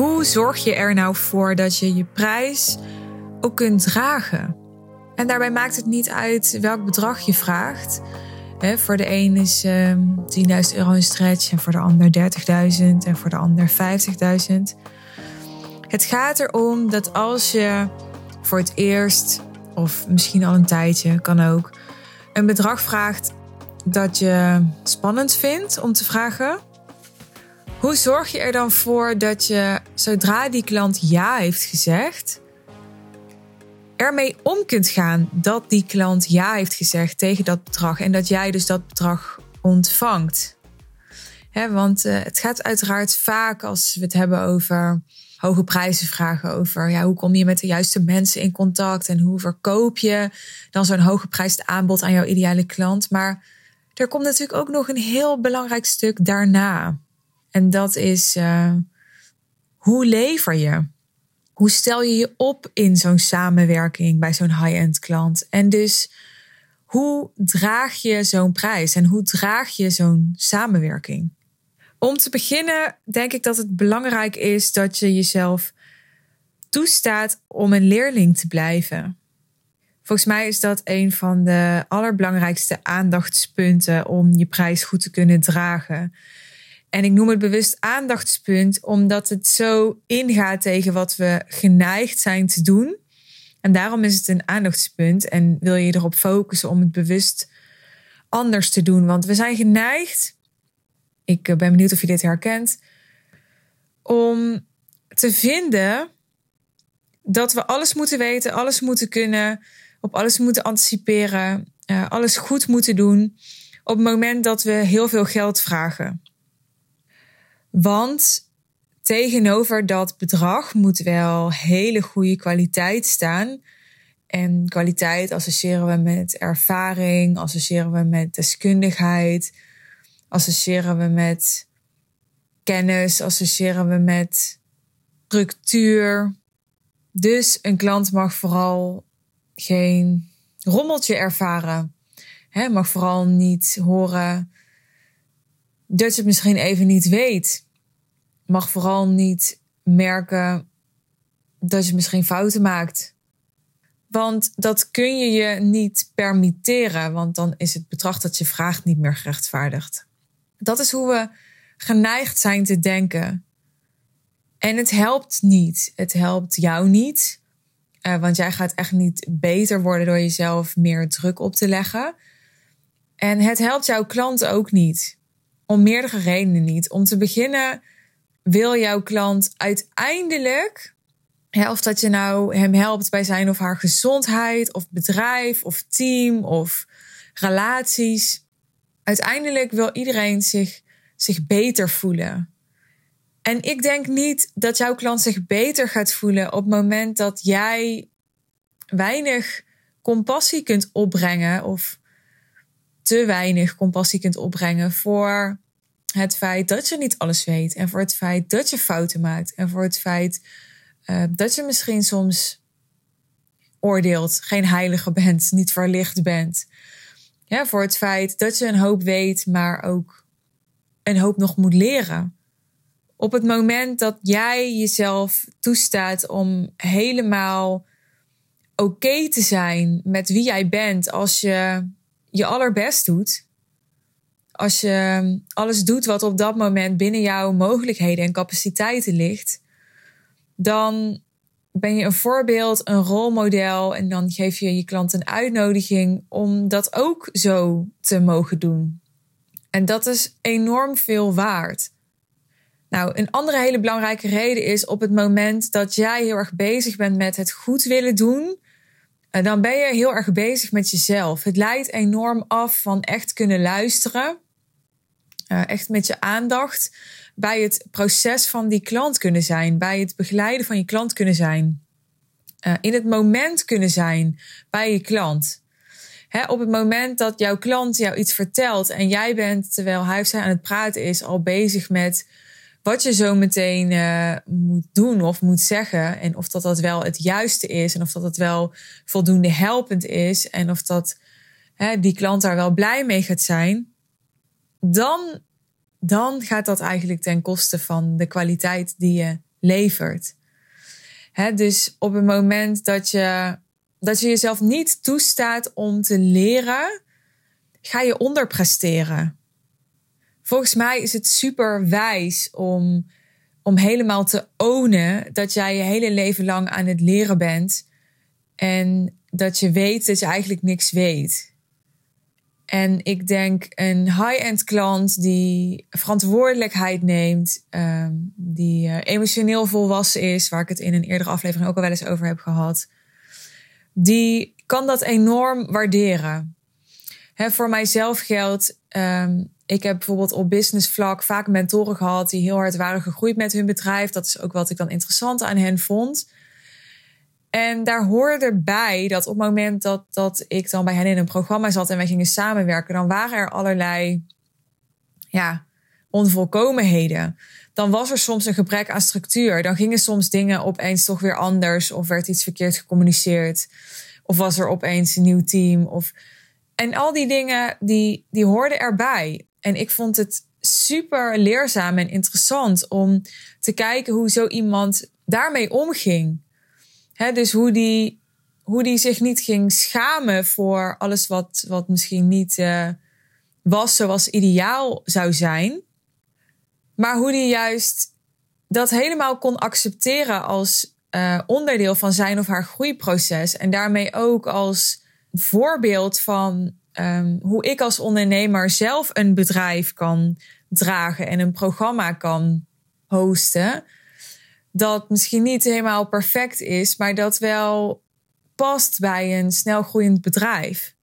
Hoe zorg je er nou voor dat je je prijs ook kunt dragen? En daarbij maakt het niet uit welk bedrag je vraagt. voor de een is uh, ehm, 10.000 euro een stretch en voor de ander 30.000 en voor de ander 50.000. Het gaat erom dat als je voor het eerst, of misschien al een tijdje, kan ook, een bedrag vraagt dat je spannend vindt om te vragen. Hoe zorg je er dan voor dat je, zodra die klant ja heeft gezegd, ermee om kunt gaan dat die klant ja heeft gezegd tegen dat bedrag en dat jij dus dat bedrag ontvangt? want uh, het gaat uiteraard vaak als we het hebben over hoge prijzen vragen over ja, hoe kom je met de juiste mensen in contact en hoe verkoop je dan zo'n hoge prijs aanbod aan jouw ideale klant. Maar er komt natuurlijk ook nog een heel belangrijk stuk daarna. En dat is uh, hoe lever je? Hoe stel je je op in zo'n samenwerking bij zo'n high-end klant? En dus hoe draag je zo'n prijs en hoe draag je zo'n samenwerking? Om te beginnen denk ik dat het belangrijk is dat je jezelf toestaat om een leerling te blijven. Volgens mij is dat een van de allerbelangrijkste aandachtspunten om je prijs goed te kunnen dragen. En ik noem het bewust aandachtspunt omdat het zo ingaat tegen wat we geneigd zijn te doen. En daarom is het een aandachtspunt en wil je erop focussen om het bewust anders te doen. Want we zijn geneigd ik eh, ben benieuwd of je dit herkent. Om te vinden dat we alles moeten weten, alles moeten kunnen, op alles moeten anticiperen, uh, alles goed moeten doen op het moment dat we heel veel geld vragen. Want tegenover dat bedrag moet wel hele goede kwaliteit staan. En kwaliteit associëren we met ervaring, associëren we met deskundigheid, associëren we met kennis, associëren we met structuur. Dus een klant mag vooral geen rommeltje ervaren. He, mag vooral niet horen dat je het misschien even niet weet. Mag vooral niet merken dat je misschien fouten maakt. Want dat kun je je niet permitteren, want dan is het bedrag dat je vraagt niet meer gerechtvaardigd. Dat is hoe we geneigd zijn te denken. En het helpt niet. Het helpt jou niet. Uh, want jij gaat echt niet beter worden door jezelf meer druk op te leggen. En het helpt jouw klant ook niet. Om meerdere redenen niet. Om te beginnen wil jouw klant uiteindelijk, of dat je nou hem helpt bij zijn of haar gezondheid, of bedrijf, of team, of relaties uiteindelijk wil iedereen zich, zich beter voelen. En ik denk niet dat jouw klant zich beter gaat voelen op het moment dat jij weinig compassie kunt opbrengen of te weinig compassie kunt opbrengen voor het feit dat je niet alles weet en voor het feit dat je fouten maakt en voor het feit uh, dat je misschien soms oordeelt, geen heilige bent, niet verlicht bent. Ja, voor het feit dat je een hoop weet, maar ook een hoop nog moet leren. Op het moment dat jij jezelf toestaat om helemaal oké te zijn met wie jij bent als je je allerbest doet, als je alles doet wat op dat moment binnen jouw mogelijkheden en capaciteiten ligt, dan ben je een voorbeeld, een rolmodel en dan geef je je klant een uitnodiging om dat ook zo te mogen doen. En dat is enorm veel waard. Nou, een andere hele belangrijke reden is op het moment dat jij heel erg bezig bent met het goed willen doen, dan ben je heel erg bezig met jezelf. Het leidt enorm af van echt kunnen luisteren, eh, echt met je aandacht bij het proces van die klant kunnen zijn, bij het begeleiden van je klant kunnen zijn, uh, in het moment kunnen zijn bij je klant. Op het moment dat jouw klant jou iets vertelt en jij bent, terwijl hij of zij aan het praten is, al bezig met wat je zo meteen uh, moet doen of moet zeggen. En of dat dat wel het juiste is en of dat het wel voldoende helpend is en of dat hè, die klant daar wel blij mee gaat zijn. Dan dan gaat dat eigenlijk ten koste van de kwaliteit die je levert. Hè, dus op het moment dat je, dat je jezelf niet toestaat om te leren, ga je onderpresteren. Volgens mij is het super wijs om, om helemaal te ownen dat jij je hele leven lang aan het leren bent. En dat je weet dat je eigenlijk niks weet. En ik denk een high-end klant die verantwoordelijkheid neemt, um, die uh, emotioneel volwassen is, waar ik het in een eerdere aflevering ook al wel eens over heb gehad, die kan dat enorm waarderen. Voor mijzelf geldt, um, ik heb bijvoorbeeld op business vlak vaak mentoren gehad die heel hard waren gegroeid met hun bedrijf. Dat is ook wat ik dan interessant aan hen vond. En daar hoorde bij dat op het moment dat, dat ik dan bij hen in een programma zat en wij gingen samenwerken, dan waren er allerlei ja, onvolkomenheden. Dan was er soms een gebrek aan structuur. Dan gingen soms dingen opeens toch weer anders of werd iets verkeerd gecommuniceerd. Of was er opeens een nieuw team. Of... En al die dingen die, die hoorden erbij. En ik vond het super leerzaam en interessant om te kijken hoe zo iemand daarmee omging dus hoe die, hoe die zich niet ging schamen voor alles wat, wat misschien niet uh, was zoals ideaal zou zijn. Maar hoe die juist dat helemaal kon accepteren als uh, onderdeel van zijn of haar groeiproces. En daarmee ook als voorbeeld van um, hoe ik als ondernemer zelf een bedrijf kan dragen en een programma kan hosten dat misschien niet helemaal perfect is, maar dat wel past bij een snel groeiend bedrijf.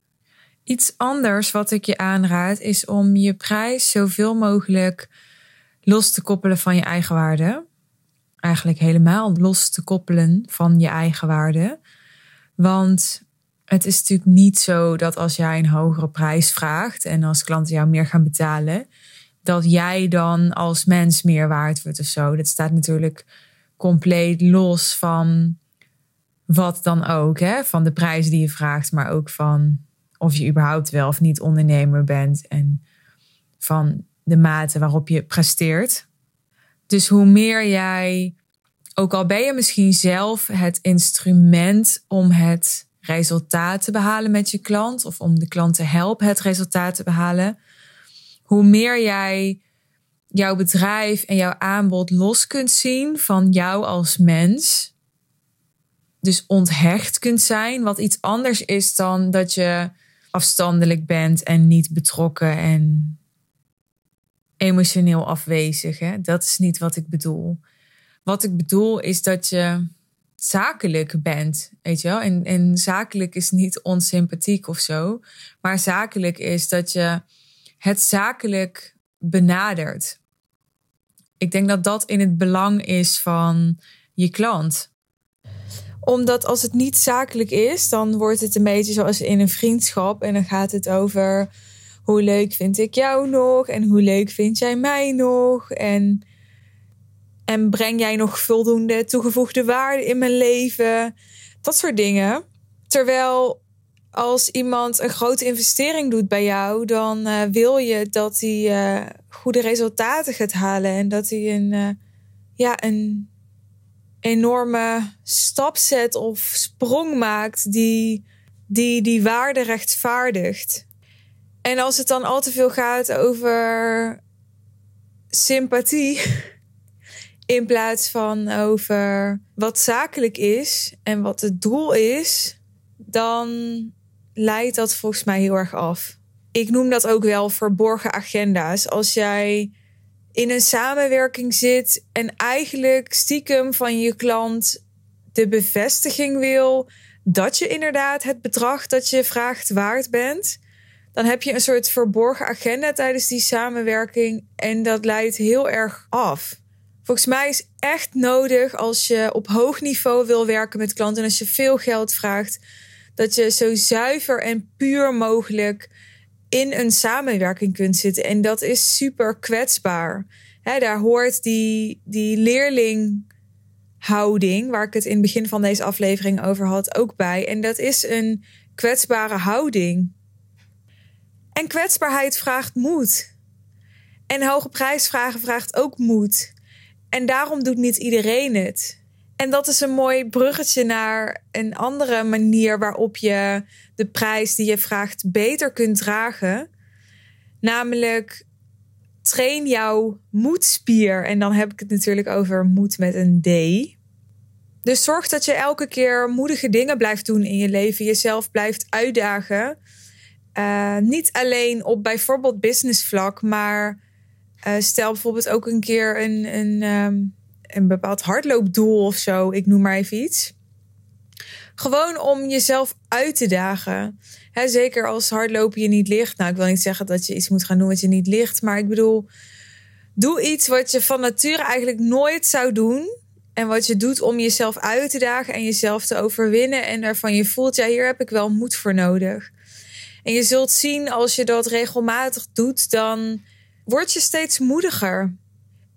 Iets anders wat ik je aanraad is om je prijs zoveel mogelijk los te koppelen van je eigen waarde. Eigenlijk helemaal los te koppelen van je eigen waarde. Want het is natuurlijk niet zo dat als jij een hogere prijs vraagt en als klanten jou meer gaan betalen, dat jij dan als mens meer waard wordt of zo. Dat staat natuurlijk compleet los van wat dan ook, hè? van de prijs die je vraagt, maar ook van of je überhaupt wel of niet ondernemer bent en van de mate waarop je presteert. Dus hoe meer jij, ook al ben je misschien zelf het instrument om het resultaat te behalen met je klant of om de klant te helpen het resultaat te behalen, hoe meer jij jouw bedrijf en jouw aanbod los kunt zien van jou als mens. Dus onthecht kunt zijn, wat iets anders is dan dat je afstandelijk bent en niet betrokken en emotioneel afwezig. Hè? Dat is niet wat ik bedoel. Wat ik bedoel is dat je zakelijk bent, weet je wel? En, en zakelijk is niet onsympathiek of zo, maar zakelijk is dat je het zakelijk benadert. Ik denk dat dat in het belang is van je klant. Omdat als het niet zakelijk is, dan wordt het een beetje zoals in een vriendschap. En dan gaat het over hoe leuk vind ik jou nog en hoe leuk vind jij mij nog. En, en breng jij nog voldoende toegevoegde waarde in mijn leven. Dat soort dingen. Terwijl als iemand een grote investering doet bij jou, dan uh, wil je dat hij uh, goede resultaten gaat halen en dat hij een, uh, ja, een enorme stap zet of sprong maakt die die, die waarde rechtvaardigt. En als het dan al te veel gaat over sympathie, in plaats van over wat zakelijk is en wat het doel is, dan leidt dat volgens mij heel erg af. Ik noem dat ook wel verborgen agenda's. Als jij in een samenwerking zit en eigenlijk stiekem van je klant de bevestiging wil dat je inderdaad het bedrag dat je vraagt waard bent, dan heb je een soort verborgen agenda tijdens die samenwerking en dat leidt heel erg af. Volgens mij is echt nodig als je op hoog niveau wil werken met klanten en als je veel geld vraagt, dat je zo zuiver en puur mogelijk in een samenwerking kunt zitten. En dat is super kwetsbaar. daar hoort die, die leerlinghouding, waar ik het in het begin van deze aflevering over had, ook bij. En dat is een kwetsbare houding. En kwetsbaarheid vraagt moed. En hoge prijsvragen vraagt ook moed. En daarom doet niet iedereen het. En dat is een mooi bruggetje naar een andere manier waarop je de prijs die je vraagt beter kunt dragen. Namelijk train jouw moedspier. En dan heb ik het natuurlijk over moed met een D. Dus zorg dat je elke keer moedige dingen blijft doen in je leven, jezelf blijft uitdagen. Uh, niet alleen op bijvoorbeeld business vlak, maar uh, stel bijvoorbeeld ook een keer een, een, um, een bepaald hardloopdoel of zo. Ik noem maar even iets. Gewoon om jezelf uit te dagen. Zeker als hardlopen je niet ligt. Nou, ik wil niet zeggen dat je iets moet gaan doen wat je niet ligt. Maar ik bedoel, doe iets wat je van nature eigenlijk nooit zou doen. En wat je doet om jezelf uit te dagen en jezelf te overwinnen. En daarvan je voelt, ja, hier heb ik wel moed voor nodig. En je zult zien, als je dat regelmatig doet, dan word je steeds moediger.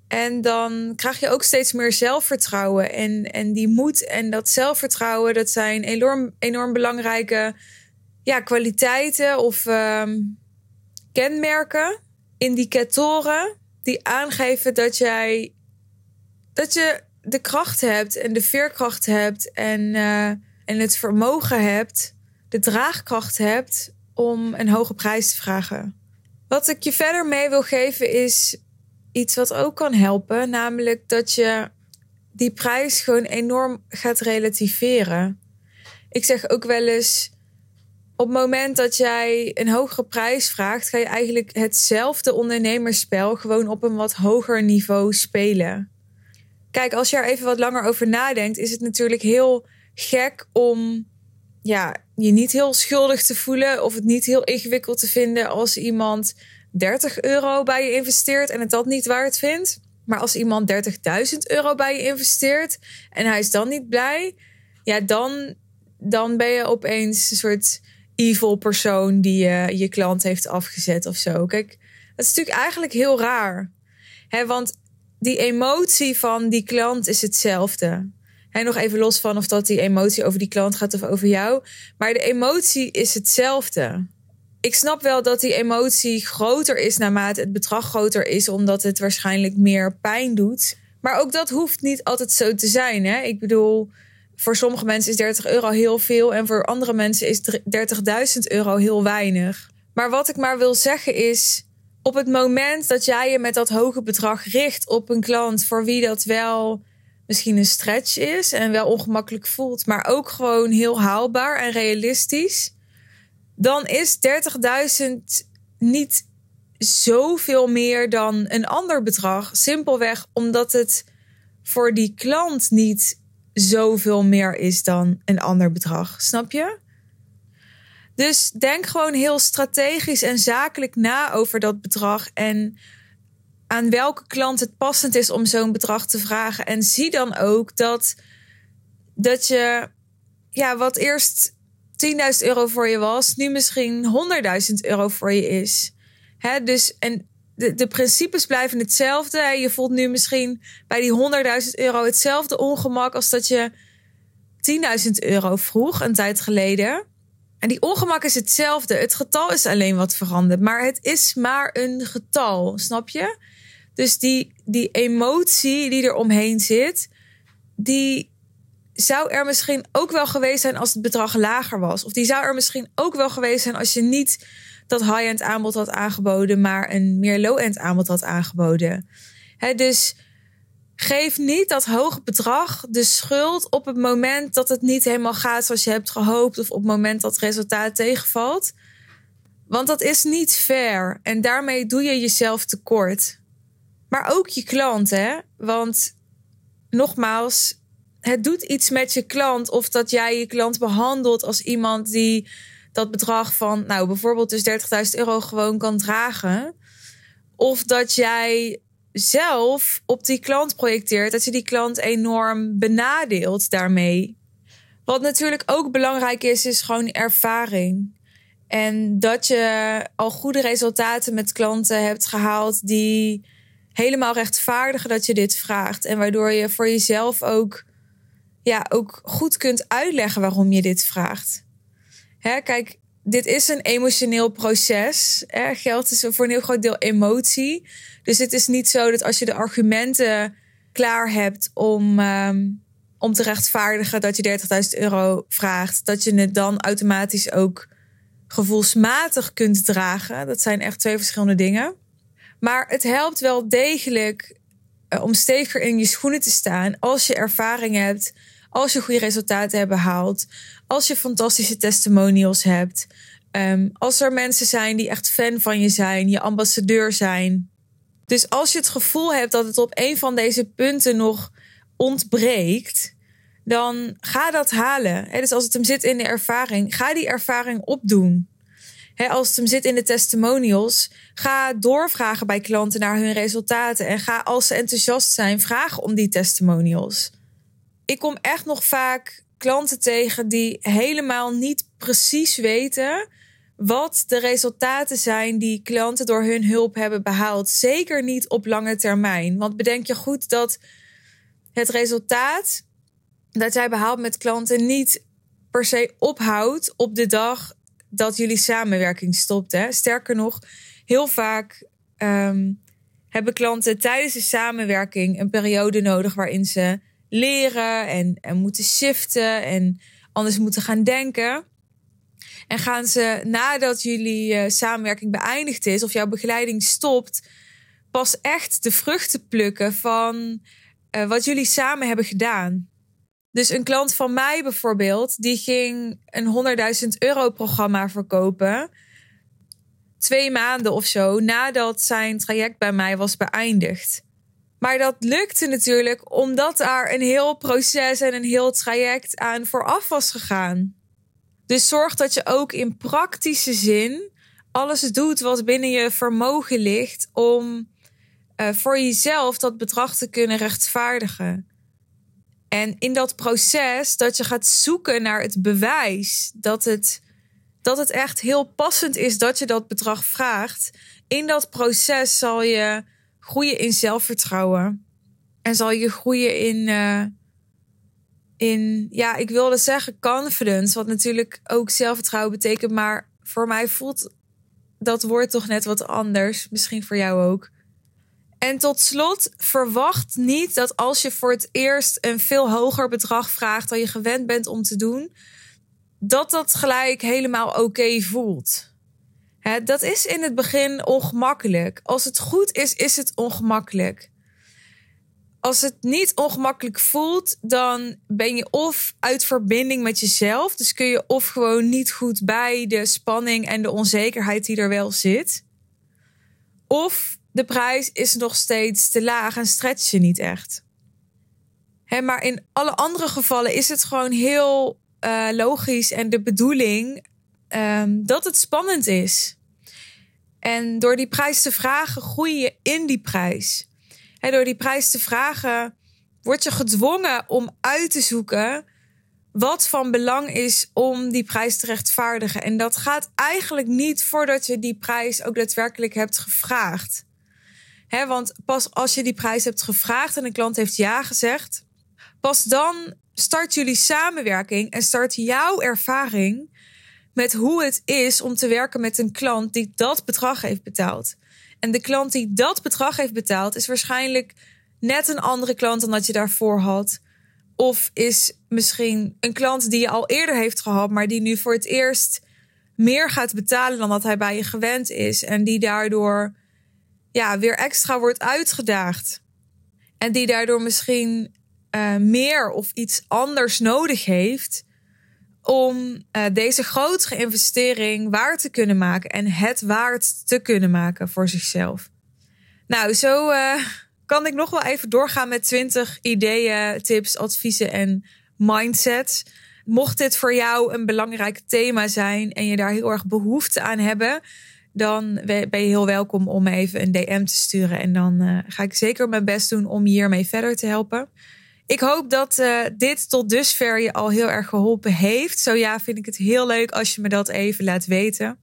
En dan krijg je ook steeds meer zelfvertrouwen. En, en die moed en dat zelfvertrouwen, dat zijn enorm, enorm belangrijke ja, kwaliteiten of um, kenmerken, indicatoren die aangeven dat jij dat je de kracht hebt en de veerkracht hebt en, uh, en het vermogen hebt, de draagkracht hebt om een hoge prijs te vragen. Wat ik je verder mee wil geven is iets wat ook kan helpen, namelijk dat je die prijs gewoon enorm gaat relativeren. Ik zeg ook wel eens: op het moment dat jij een hogere prijs vraagt, ga je eigenlijk hetzelfde ondernemerspel gewoon op een wat hoger niveau spelen. Kijk, als je er even wat langer over nadenkt, is het natuurlijk heel gek om ja, je niet heel schuldig te voelen of het niet heel ingewikkeld te vinden als iemand 30 euro bij je investeert en het dat niet waard vindt. Maar als iemand 30.000 euro bij je investeert en hij is dan niet blij, ja, dan, dan ben je opeens een soort evil persoon die je, je klant heeft afgezet of zo. Kijk, dat is natuurlijk eigenlijk heel raar. Hè, want die emotie van die klant is hetzelfde. En nog even los van of dat die emotie over die klant gaat of over jou. Maar de emotie is hetzelfde. Ik snap wel dat die emotie groter is naarmate het bedrag groter is, omdat het waarschijnlijk meer pijn doet. Maar ook dat hoeft niet altijd zo te zijn. Hè? Ik bedoel, voor sommige mensen is 30 euro heel veel en voor andere mensen is 30.000 euro heel weinig. Maar wat ik maar wil zeggen is, op het moment dat jij je met dat hoge bedrag richt op een klant voor wie dat wel misschien een stretch is en wel ongemakkelijk voelt, maar ook gewoon heel haalbaar en realistisch, dan is 30.000 niet zoveel meer dan een ander bedrag. Simpelweg omdat het voor die klant niet zoveel meer is dan een ander bedrag. Snap je? Dus denk gewoon heel strategisch en zakelijk na over dat bedrag. En aan welke klant het passend is om zo'n bedrag te vragen. En zie dan ook dat, dat je, ja, wat eerst 10.000 euro voor je was, nu misschien 100.000 euro voor je is. Hè, dus en de, de principes blijven hetzelfde. Je voelt nu misschien bij die 100.000 euro hetzelfde ongemak als dat je 10.000 euro vroeg een tijd geleden. En die ongemak is hetzelfde. Het getal is alleen wat veranderd. Maar het is maar een getal, snap je? Dus die, die emotie die er omheen zit, die zou er misschien ook wel geweest zijn als het bedrag lager was. Of die zou er misschien ook wel geweest zijn als je niet dat high-end aanbod had aangeboden, maar een meer low-end aanbod had aangeboden. dus geef niet dat hoge bedrag de schuld op het moment dat het niet helemaal gaat zoals je hebt gehoopt, of op het moment dat het resultaat tegenvalt. Want dat is niet fair en daarmee doe je jezelf tekort. Maar ook je klant, hè? Want nogmaals, het doet iets met je klant of dat jij je klant behandelt als iemand die dat bedrag van, nou bijvoorbeeld dus 30.000 euro gewoon kan dragen. Of dat jij zelf op die klant projecteert, dat je die klant enorm benadeelt daarmee. Wat natuurlijk ook belangrijk is, is gewoon ervaring. En dat je al goede resultaten met klanten hebt gehaald die helemaal rechtvaardigen dat je dit vraagt. En waardoor je voor jezelf ook, ja, ook goed kunt uitleggen waarom je dit vraagt. Hè, kijk, dit is een emotioneel proces. Hè. Geld is voor een heel groot deel emotie. Dus het is niet zo dat als je de argumenten klaar hebt om, ehm, om te rechtvaardigen dat je 30.000 euro vraagt, dat je het dan automatisch ook gevoelsmatig kunt dragen. Dat zijn echt twee verschillende dingen. Maar het helpt wel degelijk uh, om steviger in je schoenen te staan als je ervaring hebt, als je goede resultaten hebt behaald, als je fantastische testimonials hebt, um, als er mensen zijn die echt fan van je zijn, je ambassadeur zijn. Dus als je het gevoel hebt dat het op een van deze punten nog ontbreekt, dan ga dat halen. dus als het hem zit in de ervaring, ga die ervaring opdoen. Als het hem zit in de testimonials, ga doorvragen bij klanten naar hun resultaten. En ga, als ze enthousiast zijn, vragen om die testimonials. Ik kom echt nog vaak klanten tegen die helemaal niet precies weten wat de resultaten zijn die klanten door hun hulp hebben behaald. Zeker niet op lange termijn. Want bedenk je goed dat het resultaat dat jij behaalt met klanten niet per se ophoudt op de dag dat jullie samenwerking stopt. Hè? Sterker nog, heel vaak um, hebben klanten tijdens de samenwerking een periode nodig waarin ze leren en, en moeten shiften en anders moeten gaan denken. En gaan ze nadat jullie uh, samenwerking beëindigd is of jouw begeleiding stopt, pas echt de vruchten plukken van uh, wat jullie samen hebben gedaan. Dus een klant van mij bijvoorbeeld, die ging een 100.000 euro programma verkopen. Twee maanden of zo nadat zijn traject bij mij was beëindigd. Maar dat lukte natuurlijk omdat daar een heel proces en een heel traject aan vooraf was gegaan. Dus zorg dat je ook in praktische zin alles doet wat binnen je vermogen ligt om uh, voor jezelf dat bedrag te kunnen rechtvaardigen. En in dat proces dat je gaat zoeken naar het bewijs dat het, dat het echt heel passend is dat je dat bedrag vraagt. In dat proces zal je groeien in zelfvertrouwen. En zal je groeien in, uh, in ja, ik wilde zeggen confidence, wat natuurlijk ook zelfvertrouwen betekent. Maar voor mij voelt dat woord toch net wat anders. Misschien voor jou ook. En tot slot, verwacht niet dat als je voor het eerst een veel hoger bedrag vraagt dan je gewend bent om te doen, dat dat gelijk helemaal oké voelt. dat is in het begin ongemakkelijk. Als het goed is, is het ongemakkelijk. Als het niet ongemakkelijk voelt, dan ben je of uit verbinding met jezelf. Dus kun je of gewoon niet goed bij de spanning en de onzekerheid die er wel zit. Of de prijs is nog steeds te laag en stretch je niet echt. Maar in alle andere gevallen is het gewoon heel uh, logisch en de bedoeling um, dat het spannend is. En door die prijs te vragen, groei je in die prijs. Hè, door die prijs te vragen, word je gedwongen om uit te zoeken wat van belang is om die prijs te rechtvaardigen. En dat gaat eigenlijk niet voordat je die prijs ook daadwerkelijk hebt gevraagd want pas als je die prijs hebt gevraagd en een klant heeft ja gezegd, pas dan start jullie samenwerking en start jouw ervaring met hoe het is om te werken met een klant die dat bedrag heeft betaald. En de klant die dat bedrag heeft betaald is waarschijnlijk net een andere klant dan dat je daarvoor had. Of is misschien een klant die je al eerder heeft gehad, maar die nu voor het eerst meer gaat betalen dan dat hij bij je gewend is. En die daardoor ja, weer extra wordt uitgedaagd. En die daardoor misschien uh, meer of iets anders nodig heeft om uh, deze grotere investering waar te kunnen maken en het waard te kunnen maken voor zichzelf. Nou, zo uh, kan ik nog wel even doorgaan met 20 ideeën, tips, adviezen en mindsets. Mocht dit voor jou een belangrijk thema zijn en je daar heel erg behoefte aan hebben, dan ben je heel welkom om even een DM te sturen. En dan uh, ga ik zeker mijn best doen om je hiermee verder te helpen. Ik hoop dat uh, dit tot dusver je al heel erg geholpen heeft. Zo ja, vind ik het heel leuk als je me dat even laat weten.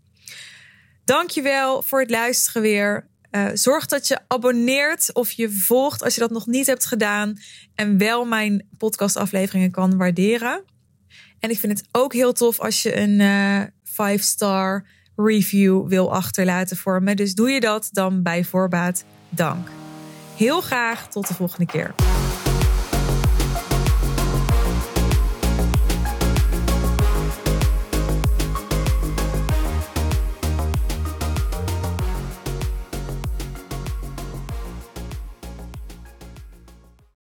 Dankjewel voor het luisteren weer. Uh, zorg dat je abonneert of je volgt als je dat nog niet hebt gedaan. En wel mijn podcastafleveringen kan waarderen. En ik vind het ook heel tof als je een 5-star review wil achterlaten voor me. Dus doe je dat dan bij voorbaat dank. Heel graag tot de volgende keer.